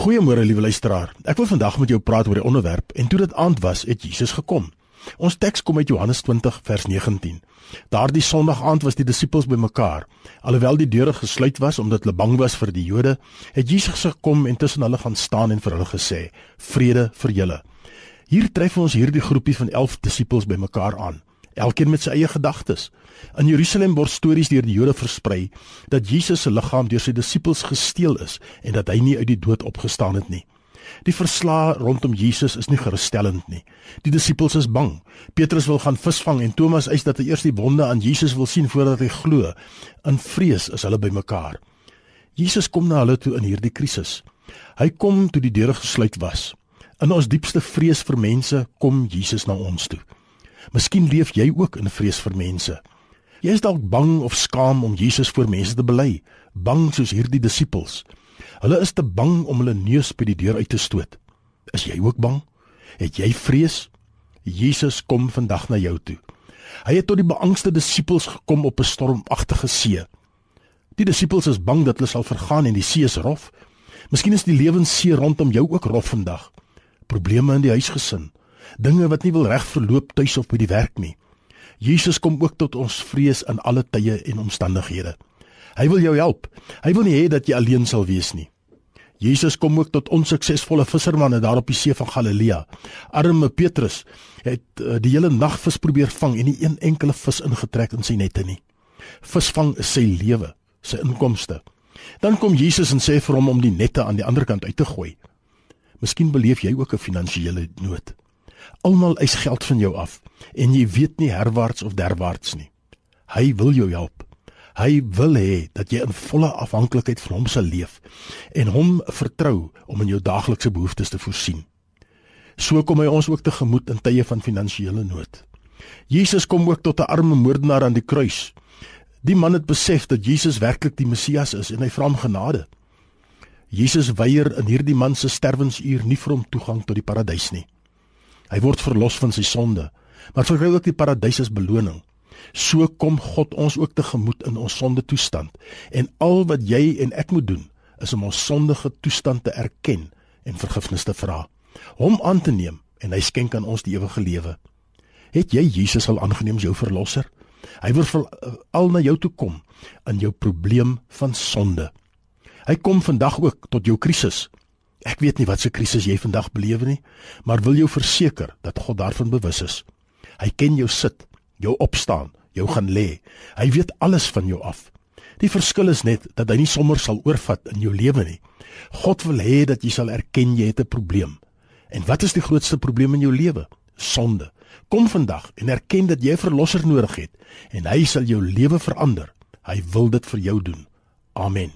Goeiemôre liewe luisteraar. Ek wil vandag met jou praat oor die onderwerp en toe dit aand was, het Jesus gekom. Ons teks kom uit Johannes 20 vers 19. Daardie Sondag aand was die disippels bymekaar. Alhoewel die deure gesluit was omdat hulle bang was vir die Jode, het Jesus gekom en tussen hulle gaan staan en vir hulle gesê: "Vrede vir julle." Hier tref ons hierdie groepie van 11 disippels bymekaar aan elkeen met sy eie gedagtes. In Jerusalem word stories deur die Jode versprei dat Jesus se liggaam deur sy disippels gesteel is en dat hy nie uit die dood opgestaan het nie. Die verslae rondom Jesus is nie gerusstellend nie. Die disippels is bang. Petrus wil gaan visvang en Thomas eis dat hy eers die wonde aan Jesus wil sien voordat hy glo. In vrees is hulle bymekaar. Jesus kom na hulle toe in hierdie krisis. Hy kom toe die deure gesluit was. In ons diepste vrees vir mense kom Jesus na ons toe. Miskien leef jy ook in vrees vir mense. Jy is dalk bang of skaam om Jesus voor mense te bely, bang soos hierdie disippels. Hulle is te bang om hulle neus by die deur uit te stoot. Is jy ook bang? Het jy vrees? Jesus kom vandag na jou toe. Hy het tot die beangste disippels gekom op 'n stormagtige see. Die disippels is bang dat hulle sal vergaan en die see is rof. Miskien is die lewenssee rondom jou ook rof vandag. Probleme in die huisgesin, dinge wat nie wil reg verloop tuis of by die werk nie. Jesus kom ook tot ons vrees in alle tye en omstandighede. Hy wil jou help. Hy wil nie hê dat jy alleen sal wees nie. Jesus kom ook tot onsuksesvolle vissermanne daar op die see van Galilea. Arme Petrus het uh, die hele nag vis probeer vang en nie een enkele vis ingetrek in sy nette nie. Visvang is sy lewe, sy inkomste. Dan kom Jesus en sê vir hom om die nette aan die ander kant uit te gooi. Miskien beleef jy ook 'n finansiële nood. Almal eis geld van jou af en jy weet nie herwaarts of derwaarts nie. Hy wil jou help. Hy wil hê dat jy in volle afhanklikheid van hom sal leef en hom vertrou om in jou daaglikse behoeftes te voorsien. So kom hy ons ook tegemoet in tye van finansiële nood. Jesus kom ook tot 'n arme moordenaar aan die kruis. Die man het besef dat Jesus werklik die Messias is en hy vra hom genade. Jesus weier in hierdie man se sterwensuur nie vir hom toegang tot die paradys nie. Hy word verlos van sy sonde, maar verkry ook die paradys as beloning. So kom God ons ook tegemoet in ons sonde toestand en al wat jy en ek moet doen is om ons sondige toestand te erken en vergifnis te vra. Hom aan te neem en hy skenk aan ons die ewige lewe. Het jy Jesus al aangeneem as jou verlosser? Hy wil al na jou toe kom in jou probleem van sonde. Hy kom vandag ook tot jou krisis Ek weet nie wat se krisis jy vandag beleef nie, maar wil jou verseker dat God daarvan bewus is. Hy ken jou sit, jou opstaan, jou gaan lê. Hy weet alles van jou af. Die verskil is net dat hy nie sommer sal oorvat in jou lewe nie. God wil hê dat jy sal erken jy het 'n probleem. En wat is die grootste probleem in jou lewe? Sonde. Kom vandag en erken dat jy 'n verlosser nodig het en hy sal jou lewe verander. Hy wil dit vir jou doen. Amen.